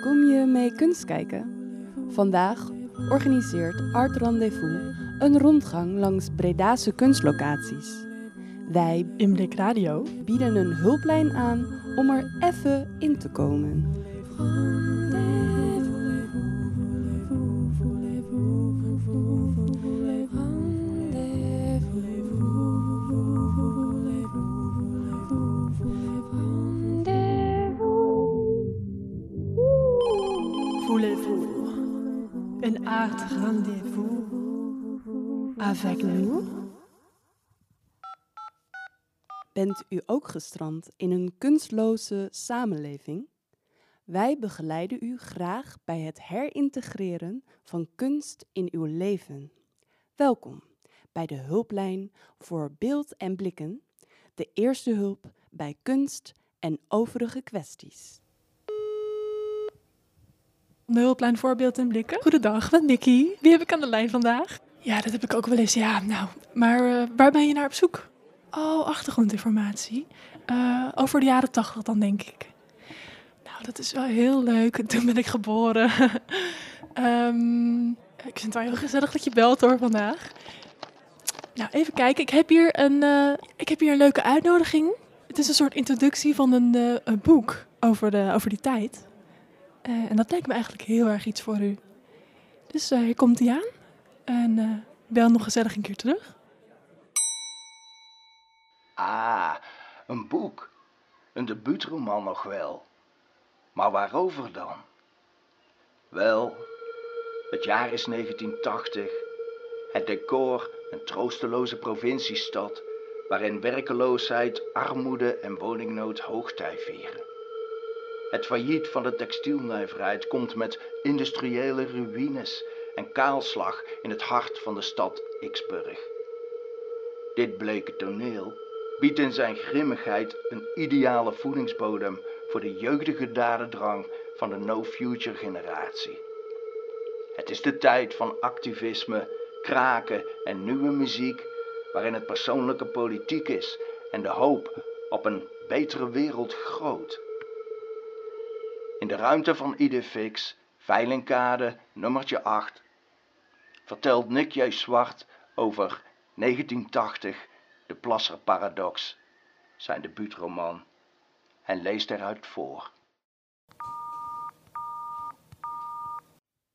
Kom je mee kunst kijken? Vandaag organiseert Art Rendezvous een rondgang langs Bredase kunstlocaties. Wij Blik Radio. bieden een hulplijn aan om er even in te komen. Een art rendez-vous avec nous? Bent u ook gestrand in een kunstloze samenleving? Wij begeleiden u graag bij het herintegreren van kunst in uw leven. Welkom bij de hulplijn voor beeld en blikken, de eerste hulp bij kunst en overige kwesties. De hulplijn voorbeeld en blikken. Goedendag, met Nicky. Wie heb ik aan de lijn vandaag? Ja, dat heb ik ook wel eens. Ja, nou, maar eh, waar ben je naar op zoek? Oh, achtergrondinformatie. Eh, over de jaren tachtig dan, denk ik. Nou, dat is wel heel leuk. Toen ben ik geboren. Ehm, ik vind het wel heel gezellig dat je belt hoor vandaag. Nou, even kijken. Ik heb hier een, eh, ik heb hier een leuke uitnodiging. Het is een soort introductie van een, een boek over, de, over die tijd. Eh, en dat lijkt me eigenlijk heel erg iets voor u. Dus eh, hier komt hij aan. En eh, bel nog gezellig een keer terug. Ah, een boek. Een debuutroman nog wel. Maar waarover dan? Wel, het jaar is 1980. Het decor een troosteloze provinciestad waarin werkeloosheid, armoede en woningnood hoogtij vieren. Het failliet van de textielnijverheid komt met industriële ruïnes en kaalslag in het hart van de stad Xburg. Dit bleke toneel biedt in zijn grimmigheid een ideale voedingsbodem voor de jeugdige dadendrang van de no-future generatie. Het is de tijd van activisme, kraken en nieuwe muziek, waarin het persoonlijke politiek is en de hoop op een betere wereld groot. In de ruimte van Idefix, Veilingkade, nummertje 8, vertelt Nick J. Zwart over 1980, de Plasser Paradox, zijn debuutroman, en leest eruit voor.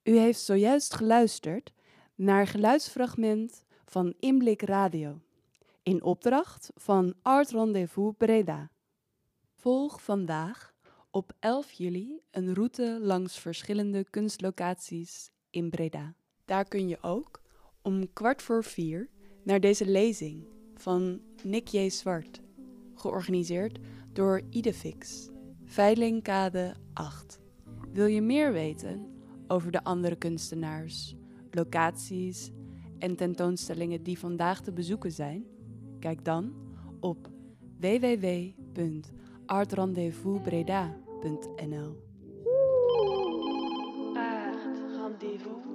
U heeft zojuist geluisterd naar geluidsfragment van Inblik Radio, in opdracht van Art Rendezvous Breda. Volg vandaag op 11 juli een route langs verschillende kunstlocaties in Breda. Daar kun je ook om kwart voor vier naar deze lezing van Nick J. Zwart, georganiseerd door Idefix, Veilingkade 8. Wil je meer weten over de andere kunstenaars, locaties en tentoonstellingen die vandaag te bezoeken zijn? Kijk dan op www.radiovoorwaarts.nl. Aard rendezvous.